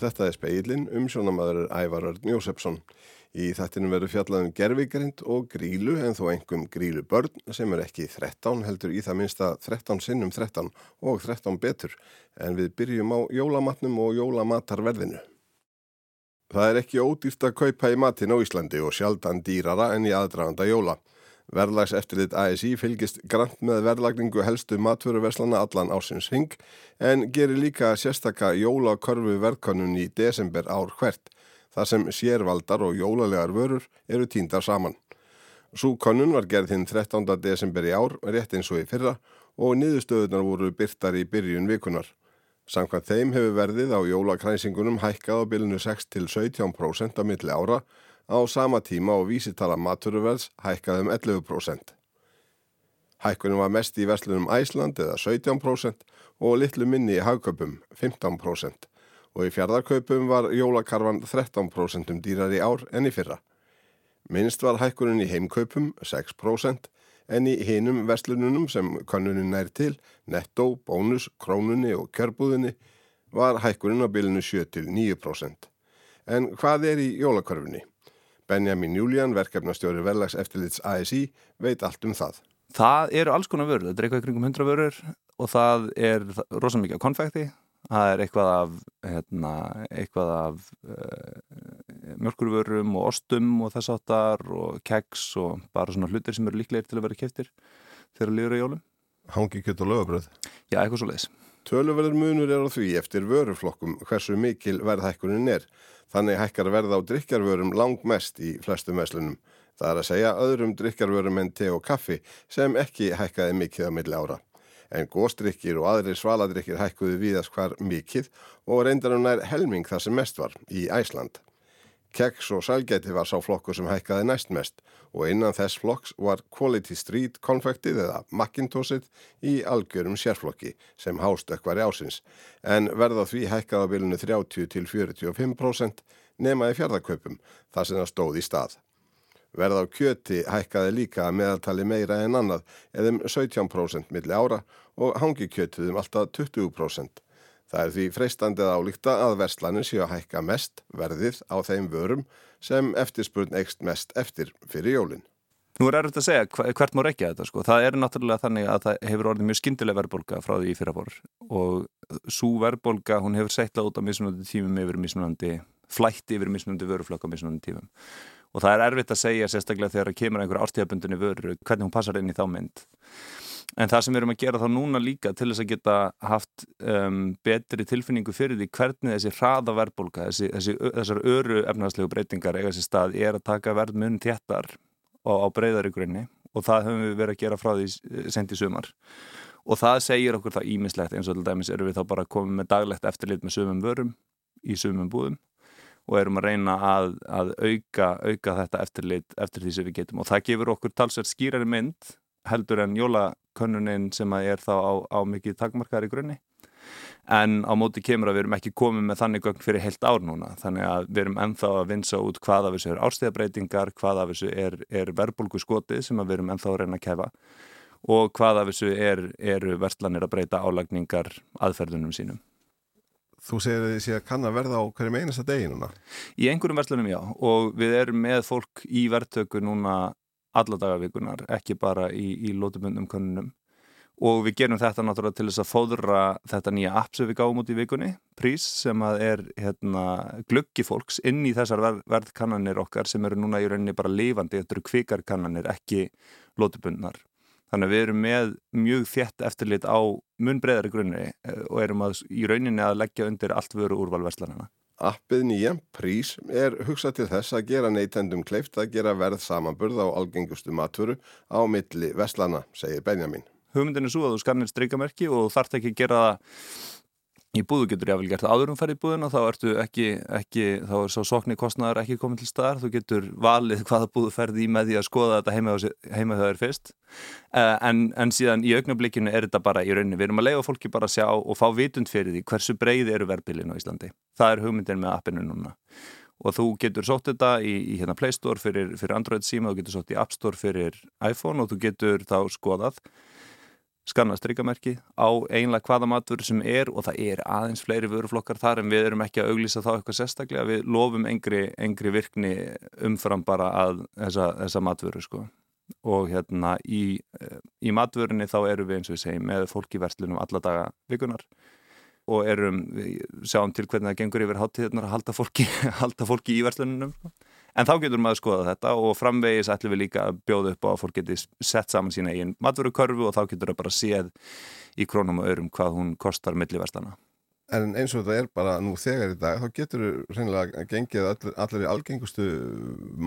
Þetta er speilin um sjónamaður Ævarörn Jósefsson. Í þættinu verður fjallaðum gerfigrind og grílu en þó engum grílu börn sem er ekki 13 heldur í það minsta 13 sinnum 13 og 13 betur en við byrjum á jólamatnum og jólamatarverðinu. Það er ekki ódýrt að kaupa í matin á Íslandi og sjaldan dýrara en í aðdraganda jóla. Verðlags eftirlit ASI fylgist grant með verðlagningu helstu matvöruverslana allan ásins hing en gerir líka sérstakka jólakörfu verðkonnun í desember ár hvert þar sem sérvaldar og jólalegar vörur eru tíndar saman. Sú konnun var gerð hinn 13. desember í ár rétt eins og í fyrra og niðurstöðunar voru byrtar í byrjun vikunar. Samkvæmt þeim hefur verðið á jólakræsingunum hækkað á bylunu 6-17% á milli ára á sama tíma og vísitala maturverðs hækkaði um 11%. Hækkunum var mest í verslunum Æsland eða 17% og litlu minni í hagköpum 15% og í fjardarkaupum var jólakarfan 13% um dýrar í ár en í fyrra. Minnst var hækkunin í heimkaupum 6% en í hinum verslununum sem kannunin nær til, netto, bónus, krónunni og kjörbúðinni var hækkunin á bilinu 7-9%. En hvað er í jólakarfunni? Benjamin Julian, verkefnastjóri verðlags eftirlits ASI, veit allt um það. Það eru alls konar vörur, þetta er eitthvað kringum 100 vörur og það er rosalega mikið af konfekti, það er eitthvað af, hérna, eitthvað af uh, mjölkurvörum og ostum og þess áttar og keggs og bara svona hlutir sem eru líklegir til að vera keftir þegar líður í jólum. Hangi kjött og lögabröð? Já, eitthvað svo leiðis. Töluverður munur er á því eftir vöruflokkum hversu mikil verðhækkunin er. Þannig hækkar verð á drikjarvörum langmest í flestum veslunum. Það er að segja öðrum drikjarvörum en te og kaffi sem ekki hækkaði mikið á milli ára. En góstrykkir og aðri svaladrykkir hækkuði víðast hvar mikið og reyndanum nær helming þar sem mest var í Æsland. Keks og sælgæti var sá flokkur sem hækkaði næst mest og innan þess flokks var Quality Street konfektið eða Macintosið í algjörum sérflokki sem hástökk var í ásins en verða því hækkaði á bilinu 30 til 45% nemaði fjardakaupum þar sem það stóð í stað. Verða á kjöti hækkaði líka meðaltali meira en annað eðum 17% milli ára og hangi kjötið um alltaf 20%. Það er því freistandið álíkta að verslanir séu að hækka mest verðið á þeim vörum sem eftirspurn eikst mest eftir fyrir jólinn. Nú er erfitt að segja hvert má reykja þetta sko. Það er náttúrulega þannig að það hefur orðið mjög skindileg verðbólka frá því í fyrrabor og svo verðbólka hún hefur seittla út á mismunandi tímum yfir mismunandi, flætti yfir mismunandi vöruflöka mismunandi tímum og það er erfitt að segja sérstaklega þegar kemur einhver ástíðabundinni vöru hvernig hún passar inn í þá mynd. En það sem við erum að gera þá núna líka til þess að geta haft um, betri tilfinningu fyrir því hvernig þessi hraða verðbólka, þessi, þessi, þessar öru efnarslegu breytingar eiga þessi stað er að taka verðmun téttar á, breyðari grunni og það höfum við verið að gera frá því sent í sumar. Og það segir okkur það ímislegt eins og til dæmis eru við þá bara komið með daglegt eftirlit með sumum vörum í sumum búðum og erum að reyna að, að auka, auka þetta eftirlit eftir því sem við getum og það gefur okkur talsverð skýrari mynd heldur en jólakönnunin sem er þá á, á mikið takmarkaðar í grunni en á móti kemur að við erum ekki komið með þannig gögn fyrir heilt ár núna þannig að við erum ennþá að vinsa út hvað af þessu er árstíðabreitingar, hvað af þessu er, er verbulgu skotið sem við erum ennþá að reyna að kefa og hvað af þessu er, eru verslanir að breyta álagningar aðferðunum sínum. Þú segir að þið sé að kann að verða á hverjum einasta degi núna? Í einhverjum verslunum já og við erum með fólk í verðtöku núna alla dagavikunar, ekki bara í, í lótumundum konunum og við gerum þetta náttúrulega til þess að fóðra þetta nýja app sem við gáum út í vikunni prís sem að er hérna, glöggi fólks inn í þessar verð, verðkannanir okkar sem eru núna í rauninni bara lifandi, þetta eru kvikarkannanir ekki lótumundnar þannig að við erum með mjög þjætt eftirlit á mun breyðari grunni eh, og erum að, í rauninni að leggja undir allt vöru úrvalverslanana Appið nýja, prís, er hugsað til þess að gera neytendum kleift að gera verð samanburð á algengustu matvöru á milli vestlana, segir Benjamin. Hugmyndin er svo að þú skannir streikamerki og þarf ekki að gera það í búðu getur ég að vel gert áður um ferð í búðuna þá ertu ekki, ekki þá er svo sokni kostnæðar ekki komin til staðar. Þú getur valið hvaða búðu ferði í með því að skoða þetta heima, heima þau er fyrst. Uh, en, en síðan í augnablikinu er þetta bara í rauninni, við erum að lega fólki bara að sjá og fá vitund fyrir því hversu breyði eru verðbílinu á Íslandi, það er hugmyndin með appinu núna. Og þú getur sótt þetta í, í hérna Play Store fyrir, fyrir Android síma, þú getur sótt í App Store fyrir iPhone og þú getur þá skoðað skanna strykamerki á einlega hvaða matvöru sem er og það er aðeins fleiri vöruflokkar þar en við erum ekki að auglýsa þá eitthvað sérstaklega. Við lofum engri, engri virkni umfram bara að þessa, þessa matvöru sko. Og hérna í, í matvörunni þá eru við eins og við segjum með fólk í verslunum alla daga vikunar og erum, sjáum til hvernig það gengur yfir háttíðunar að halda fólki, halda fólki í verslunum en þá getur maður að skoða þetta og framvegis ætlum við líka að bjóða upp á að fólk geti sett saman sína eigin matvörukörfu og þá getur það bara séð í krónum og örum hvað hún kostar milliverstana En eins og þetta er bara nú þegar í dag, þá getur þú reynilega gengið allir, allir í algengustu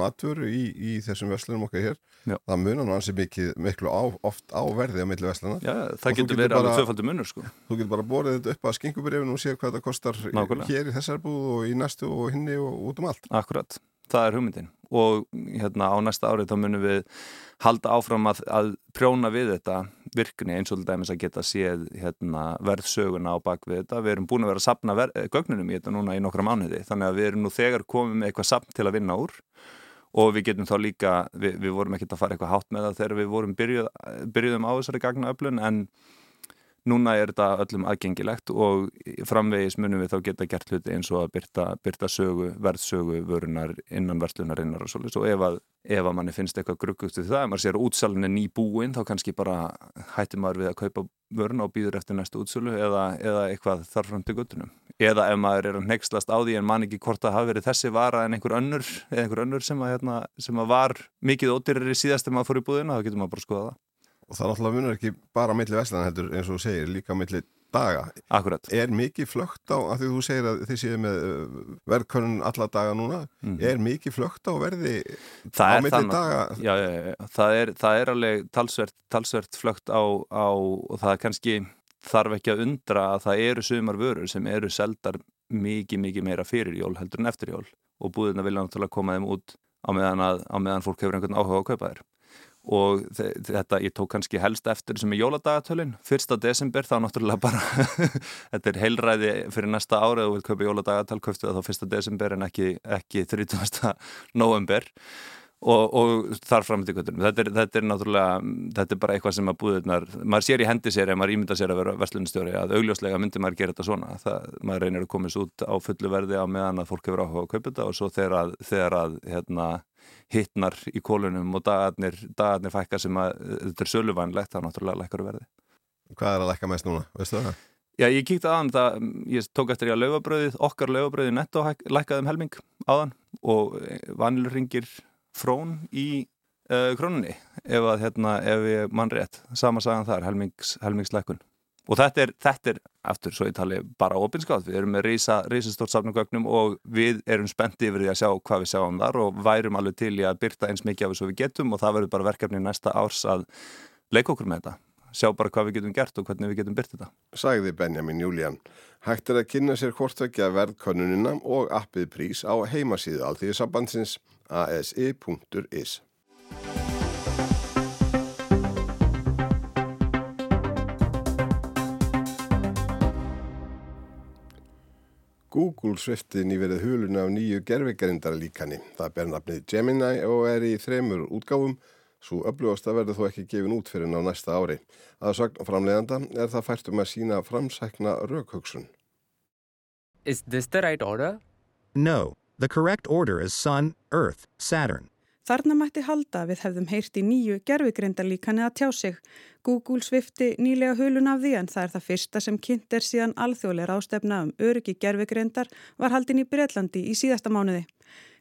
matvöru í, í þessum vestlunum okkar hér. Já. Það munar nú ansið mikið miklu á, oft á verði á milli vestluna. Já, það getur verið alveg tvöfaldur munur sko. Þú getur bara borðið þetta upp að skinkubrifinu og séu hvað það kostar Nákvæmlega. hér í þessar búð og í næstu og hinni og út um allt. Akkurat, það er hugmyndin. Og hérna á næsta árið þá munum við halda áfram að, að prjóna við þetta virkni eins og dæmis að geta séð hérna, verðsöguna á bakvið þetta. Við erum búin að vera að sapna gögnunum í þetta núna í nokkra mánuði. Þannig að við erum nú þegar komið með eitthvað sapn til að vinna úr. Og við getum þá líka, við, við vorum ekkert að fara eitthvað hátt með það þegar við vorum byrjuð, byrjuðum á þessari gagnaöflun en Núna er þetta öllum aðgengilegt og framvegis munum við þá geta gert hluti eins og að byrta, byrta sögu, verðsögu, vörunar innan verslunarinnar og svolítið. Og ef að, ef að manni finnst eitthvað gruggugt við það, ef maður sér útsalinn er ný búinn, þá kannski bara hættir maður við að kaupa vöruna og býður eftir næstu útsölu eða, eða eitthvað þarfram til guttunum. Eða ef maður er að nexlast á því en man ekki hvort að hafa verið þessi vara en einhver önnur, einhver önnur sem, að, hérna, sem að var mikið ódýrari síðast ef maður fór í búðina, þá getur maður bara skoða það og það náttúrulega munur ekki bara millir veslan heldur eins og þú segir, líka millir daga. Akkurat. Er mikið flögt á, af því þú segir að þið séu með uh, verðkörnun alla daga núna, mm. er mikið flögt á verði það á millir daga? Já, já, já, það er, það er alveg talsvert, talsvert flögt á, á og það kannski þarf ekki að undra að það eru sumar vörur sem eru seldar mikið, mikið meira fyrir jól heldur en eftir jól og búðina vilja náttúrulega koma þeim út á meðan, að, á meðan fólk hefur einhvern áhuga á að kaupa þér og þetta, ég tók kannski helst eftir sem er jóladagatölu, fyrsta desember þá náttúrulega bara þetta er heilræði fyrir næsta árið og við köpum jóladagatal, köftu það þá fyrsta desember en ekki, ekki 30. november og, og þar fram til kvöldunum þetta, þetta er náttúrulega, þetta er bara eitthvað sem að búðunar, maður sér í hendi sér ef maður ímynda sér að vera verslunstjóri að augljóslega myndir maður gera þetta svona, það, maður reynir að komast út á fullu verði á meðan að fólk hefur áhuga að kaupa þetta og svo þegar að, þegar að hérna, hittnar í kólunum og dagarnir, dagarnir fækka sem að þetta er söluvanlegt, það er náttúrulega lækkar verði. Hvað er að lækka mest núna, veistu það? Já, ég kíkti aðan það, ég tók eftir ég að laufabröðið, okkar laufabröðið netto lækkaði um helming aðan og vanilur ringir frón í uh, krónunni ef að, hérna, ef ég mann rétt, sama sagan þar, helmings, helmingslækun og þetta er, þetta er aftur svo ég tali bara opinskátt, við erum með reysa, reysastórt safnugögnum og við erum spenntið yfir því að sjá hvað við sjáum þar og værum alveg til í að byrta eins mikið af þessu við getum og það verður bara verkefni næsta árs að leika okkur með þetta sjá bara hvað við getum gert og hvernig við getum byrtið þetta. Sæði Benjamin Júlían. Hægt er að kynna sér hvortvekja verðkonunina og appið prís á heimasíðu alþýðisabansins asi.is. Google svifti nýverið huluna af nýju gerfigarindarlíkani. Það ber nafnið Gemini og er í þremur útgáfum, svo öflugast að verður þó ekki gefin út fyrir ná næsta ári. Að sagn framleiðanda er það fært um að sína framsækna raukhugsun. Is this the right order? No, the correct order is Sun, Earth, Saturn. Þarna mætti halda við hefðum heyrt í nýju gerfigrindarlíkani að tjá sig. Google svifti nýlega hulun af því en það er það fyrsta sem kynnt er síðan alþjóðleira ástefna um öryggi gerfigrindar var haldin í Breitlandi í síðasta mánuði.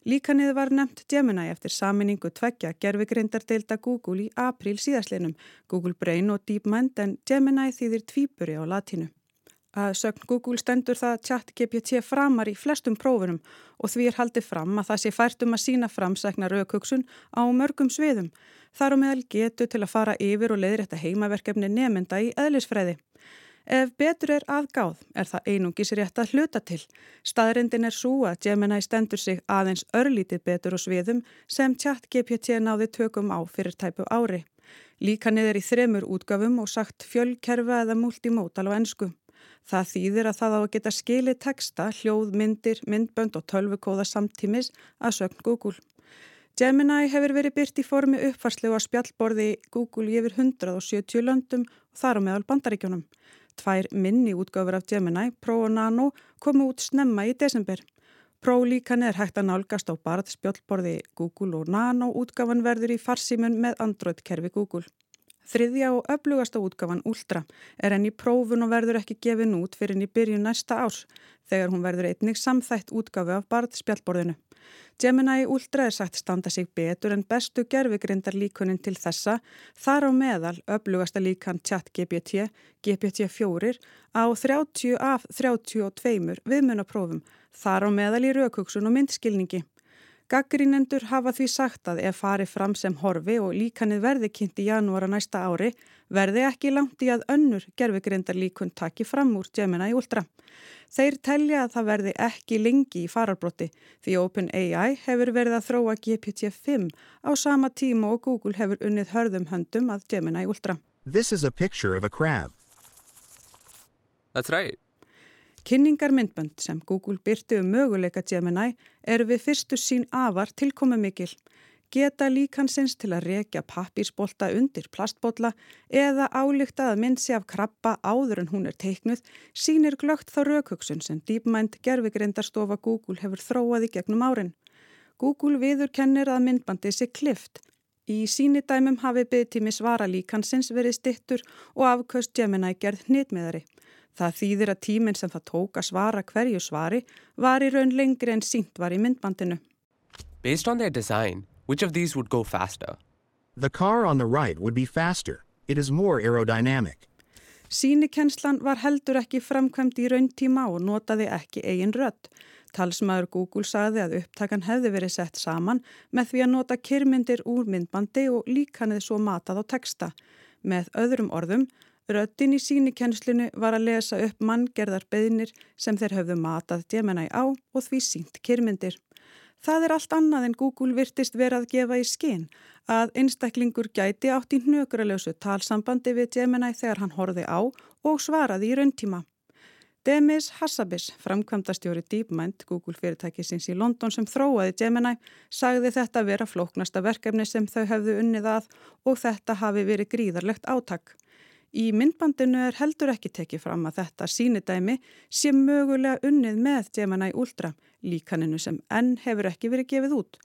Líkanið var nefnt Gemini eftir saminningu tveggja gerfigrindardeilda Google í april síðaslinum. Google Brain og DeepMind en Gemini þýðir tvíburi á latínu. Að sögn Google stendur það chat GPT framar í flestum prófunum og því er haldið fram að það sé fært um að sína framsækna raukugsun á mörgum sviðum. Þar á meðal getu til að fara yfir og leiðrætta heimaverkefni nefnda í eðlisfræði. Ef betur er aðgáð er það einungis rétt að hluta til. Staðrindin er svo að Gemini stendur sig aðeins örlítið betur og sviðum sem chat GPT náði tökum á fyrir tæpu ári. Líka niður í þremur útgafum og sagt fjölkerfa eða multimótal á ennsku. Það þýðir að það á að geta skilið texta, hljóð, myndir, myndbönd og tölvukóða samtímis að sögn Google. Gemini hefur verið byrt í formi uppfarslu á spjallborði Google yfir 170 löndum og þar á meðal bandaríkjónum. Tvær minni útgáfur af Gemini, Pro og Nano, komu út snemma í desember. Pro líkan er hægt að nálgast á barð spjallborði Google og Nano útgáfan verður í farsímun með Android-kerfi Google. Þriðja og öflugasta útgáfan Ultra er enn í prófun og verður ekki gefin út fyrir enn í byrjun næsta árs þegar hún verður einnig samþætt útgáfi af barð spjallborðinu. Gemini Ultra er sagt standa sig betur en bestu gerfugrindar líkunin til þessa þar á meðal öflugasta líkan chat GPT, GPT-4 á 30 af 32 viðmunaprófum þar á meðal í raukugsun og myndskilningi. Gaggrínendur hafa því sagt að ef farið fram sem horfi og líkanið verði kynnt í janúara næsta ári verði ekki langt í að önnur gerfugrindarlíkun taki fram úr Gemini Ultra. Þeir telja að það verði ekki lengi í fararbrotti því OpenAI hefur verið að þróa GPT-5 á sama tíma og Google hefur unnið hörðum höndum að Gemini Ultra. This is a picture of a crab. That's right. Kynningar myndbönd sem Google byrti um möguleika Gemini eru við fyrstu sín afar tilkomi mikil. Geta líkansins til að rekja pappísbolta undir plastbotla eða álíkta að myndsi af krabba áður en hún er teiknuð sínir glögt þá raukugsun sem DeepMind gerfigrindarstofa Google hefur þróað í gegnum árin. Google viður kennir að myndbandi sé klift. Í sínidæmum hafi byggtími svara líkansins verið stittur og afkvöst Gemini gerð hnitmiðari. Það þýðir að tíminn sem það tók að svara hverju svari var í raun lengri en sínt var í myndbandinu. Based on their design, which of these would go faster? The car on the right would be faster. It is more aerodynamic. Sýnikenslan var heldur ekki framkvæmt í rauntíma og notaði ekki eigin rött. Talsmaður Google sagði að upptakan hefði verið sett saman með því að nota kyrmyndir úr myndbandi og líkanið svo matað á texta. Með öðrum orðum Röttin í sínikennslinu var að lesa upp manngerðar beðnir sem þeir höfðu matað Gemini á og því sínt kyrmyndir. Það er allt annað en Google virtist verið að gefa í skinn að einstaklingur gæti átt í hnökuralösu talsambandi við Gemini þegar hann horfi á og svaraði í rauntíma. Demis Hassabis, framkvæmdastjóri DeepMind, Google fyrirtækisins í London sem þróaði Gemini, sagði þetta vera flóknasta verkefni sem þau hefðu unnið að og þetta hafi verið gríðarlegt átak. Í myndbandinu er heldur ekki tekið fram að þetta sínidæmi sé mögulega unnið með Gemini Ultra, líkaninu sem enn hefur ekki verið gefið út.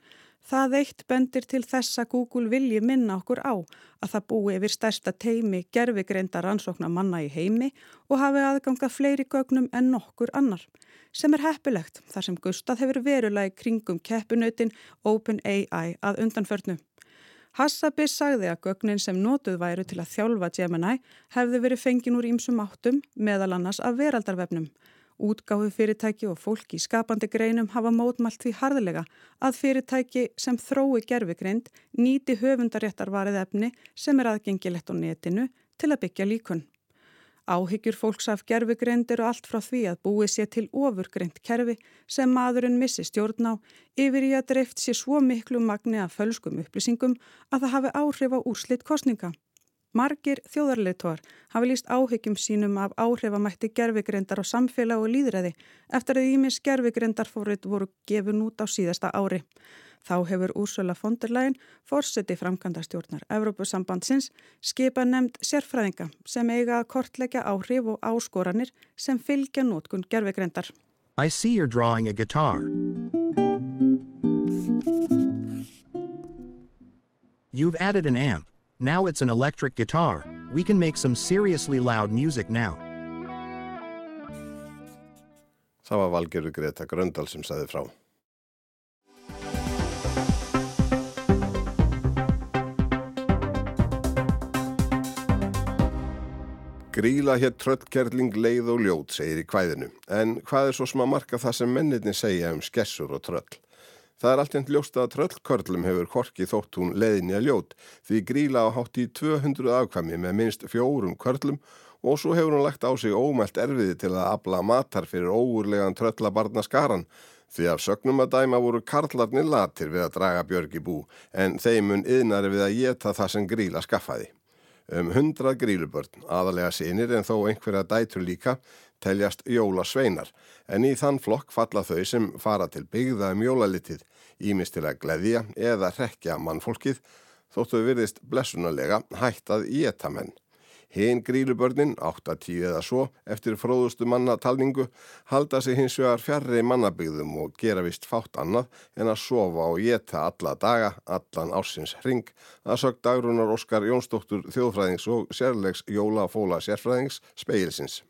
Það eitt bendir til þess að Google vilji minna okkur á að það búi yfir stærsta teimi gerfigreindar rannsóknar manna í heimi og hafi aðgangað fleiri gögnum en nokkur annar. Sem er heppilegt þar sem Gustaf hefur verulega í kringum keppinautin OpenAI að undanförnu. Hassabis sagði að gögnin sem notuð væru til að þjálfa Gemini hefði verið fengin úr ímsum áttum, meðal annars af veraldarvefnum. Útgáfu fyrirtæki og fólki í skapandi greinum hafa mótmalt því harðilega að fyrirtæki sem þrói gerfigreind nýti höfundaréttarvarið efni sem er aðgengilegt á netinu til að byggja líkun. Áhyggjur fólks af gerfugreind eru allt frá því að búið sé til ofurgreind kerfi sem maðurinn missi stjórn á yfir í að dreift sé svo miklu magni af fölskum upplýsingum að það hafi áhrif á úrslitt kostninga. Margir þjóðarleituar hafi líst áhyggjum sínum af áhrifamætti gerfugreindar á samfélag og líðræði eftir að ímis gerfugreindar fórið voru gefun út á síðasta ári. Þá hefur Úrsula von der Leyen, fórseti framkvæmdastjórnar Evrópusambandsins, skipa nefnd sérfræðinga sem eiga að kortleggja áhrif og áskoranir sem fylgja nótkun gerfegrendar. I see you're drawing a guitar. You've added an amp. Now it's an electric guitar. We can make some seriously loud music now. Það var Valgerur Greta Gröndal sem saði frá. Gríla hér tröllkerling leið og ljót, segir í kvæðinu. En hvað er svo sem að marka það sem menninni segja um skessur og tröll? Það er alltjent ljóst að tröllkörlum hefur korki þótt hún leiðinja ljót því gríla á hátt í 200 afkvæmi með minst fjórum körlum og svo hefur hún lagt á sig ómælt erfiði til að abla matar fyrir óurlegan tröllabarna skaran því af sögnum að dæma voru karlarnir latir við að draga björgi bú en þeimun yðnari við að geta það sem gríla skaffaði. Um hundrað grílubörn, aðalega sinir en þó einhverja dætur líka, teljast jólasveinar, en í þann flokk falla þau sem fara til byggða um jólalitið, ímist til að gleðja eða rekja mannfólkið, þóttu virðist blessunarlega hættað í etamenn. Hinn grílubörnin, 8-10 eða svo, eftir fróðustu mannatalningu, halda sig hins vegar fjarrri mannabygðum og gera vist fátt annað en að sofa og geta alla daga, allan ársins hring, að sög dagrunar Óskar Jónsdóttur þjóðfræðings og sérlegs Jólafóla sérfræðings speilsins.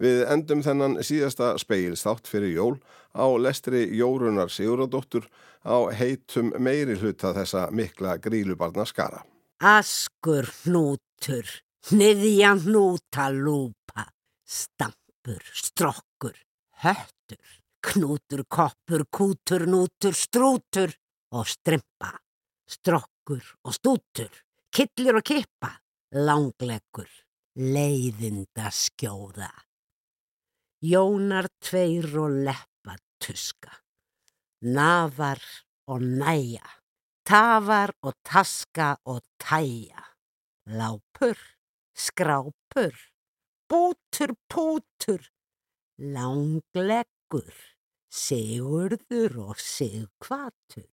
Við endum þennan síðasta speilstátt fyrir jól á lestri Jórunar Siguradóttur á heitum meiri hluta þessa mikla grílubarna skara. Askur hnútur Hniðja hnúta lúpa, stampur, strokkur, höttur, knútur, koppur, kútur, nútur, strútur og strimpa, strokkur og stútur, killir og kippa, langleggur, leiðinda skjóða. Jónar tveir og leppa tuska, nafar og næja, tafar og taska og tæja, lápur skrápur, bútur, pútur, langleggur, sigurður og sigkvatur,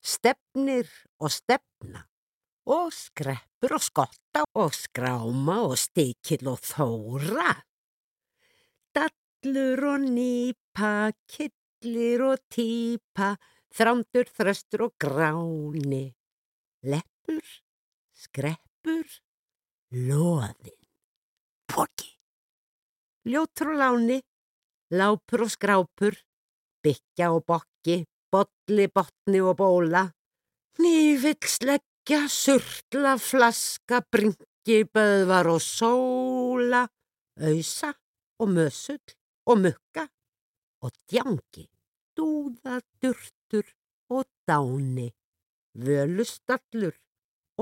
stefnir og stefna og skreppur og skotta og skráma og stikil og þóra. Dallur og nýpa, killir og týpa, þrándur, þröstur og gráni, leppur, skreppur, Lóðinn. Póki. Ljótur og láni. Lápur og skrápur. Byggja og bokki. Bodli, botni og bóla. Nývill sleggja, surtla, flaska, bringi, böðvar og sóla. Auðsa og mösull og mukka og djangi. Dúða, durtur og dáni. Völustallur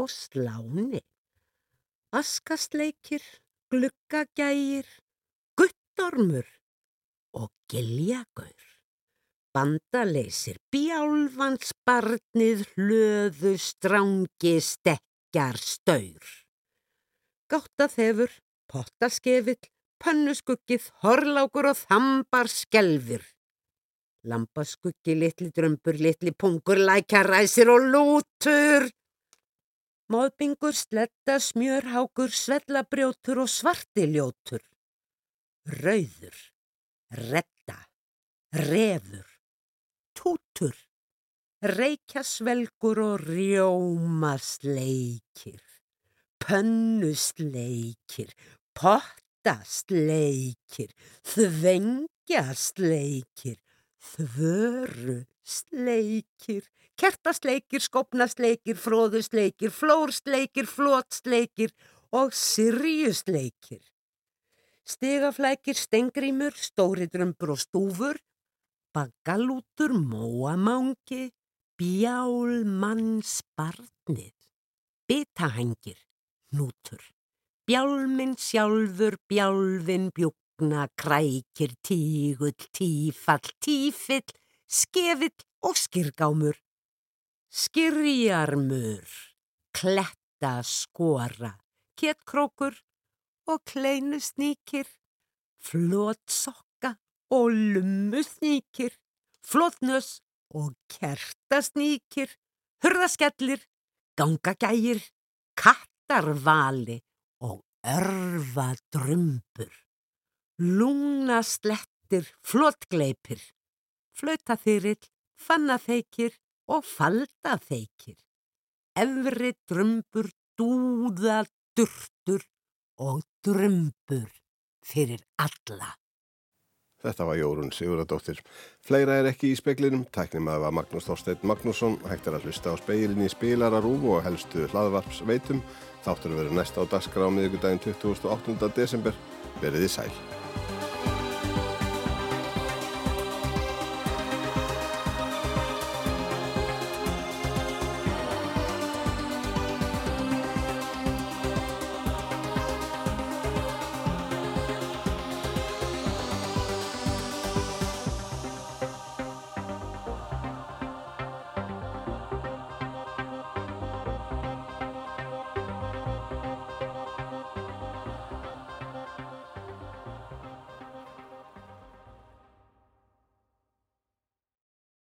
og sláni askastleikir, gluggagægir, guttormur og giljagaur. Bandaleysir, bjálfansbarnið, hlöðu, strángi, stekjar, staur. Gáttaþefur, pottaskefill, pönnuskuggið, horlákur og þambar skelfir. Lampaskuggi, litli drömbur, litli pungur, lækjaræsir og lútur. Móðbingur, sletta, smjörhákur, svellabrjótur og svartiljótur. Rauður, retta, refur, tútur, reykjasvelgur og rjómasleikir, pönnusleikir, pottasleikir, þvengjasleikir, þvörusleikir, kertasleikir, skopnasleikir, fróðusleikir, flórsleikir, flótsleikir og sirjusleikir. Stegaflækir, stengrimur, stóridrömbur og stúfur, bagalútur, móamangi, bjálmannsbarnið, bitahengir, nútur, bjálminn sjálfur, bjálfinn bjúkna, krækir, tígull, tífall, tífill, skefill og skirgámur skirjarmur, kletta skora, kettkrókur og kleinusníkir, flótsokka og lummusníkir, flótnös og kertasníkir, hurðaskellir, gangagægir, kattarvali og örfadrömbur, lúnaslettir, flótgleipir, flautaþyrill, fannaþeikir, og falda þeikir. Efri drömbur, dúða, durtur og drömbur fyrir alla. Þetta var Jórun Siguradóttir. Fleira er ekki í speklinum. Tæknum að það var Magnús Þorstein Magnússon. Hægt er að hlusta á speilin í spilararúf og helstu hlaðvarps veitum. Þáttur vera næsta á dagskrá miðugudaginn 28. desember. Verðið sæl.